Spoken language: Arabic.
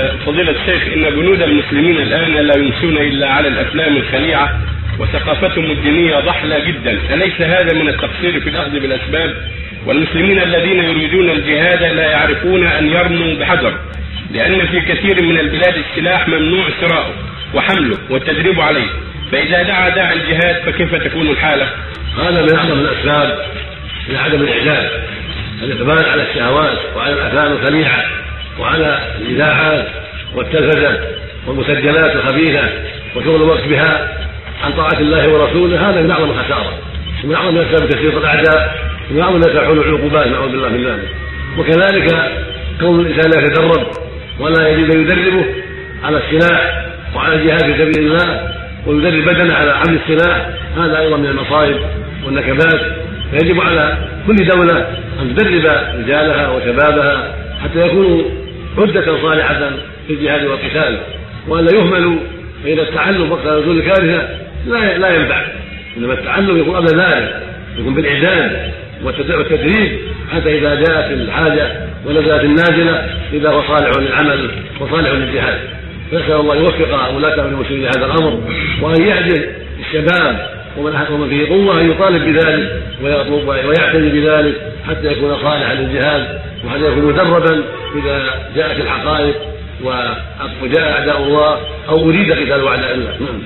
فضيلة الشيخ إن جنود المسلمين الآن لا يمشون إلا على الأفلام الخليعة وثقافتهم الدينية ضحلة جدا. أليس هذا من التقصير في الأخذ بالأسباب؟ والمسلمين الذين يريدون الجهاد لا يعرفون أن يرموا بحجر لأن في كثير من البلاد السلاح ممنوع شراؤه وحمله والتدريب عليه. فإذا دعا داعي الجهاد فكيف تكون الحالة؟ هذا من أعظم الأسباب من عدم الإعداد الإقبال على الشهوات وعلى الأفلام الخليعة. وعلى الإذاعات والتلفزة والمسجلات الخبيثة وشغل الوقت بها عن طاعة الله ورسوله هذا من أعظم الخسارة ومن أعظم أسباب تسليط الأعداء ومن أعظم ما تحول العقوبات نعوذ بالله من ذلك. وكذلك كون الإنسان لا يتدرب ولا يجد يدربه على السلاح وعلى الجهاد في سبيل الله ويدرب بدنه على عمل السلاح هذا أيضا من المصائب والنكبات. فيجب على كل دولة أن تدرب رجالها وشبابها حتى يكونوا عدة صالحة في الجهاد والقتال وأن لا يهملوا فإن التعلم وقت نزول الكارثة لا لا ينفع إنما التعلم يكون قبل ذلك يكون بالإعداد والتدريب حتى إذا جاءت الحاجة ونزلت النازلة إذا هو صالح للعمل وصالح للجهاد. فنسأل الله يوفق ولاة أمر المسلمين لهذا الأمر وأن يعدل الشباب ومن فيه قوة أن يطالب بذلك ويطلب ويعتني بذلك حتى يكون صالحا للجهاد. وحتى يكون مدربا إذا جاءت الحقائق وجاء أعداء الله أو أريد قتال أعداء الله. نعم.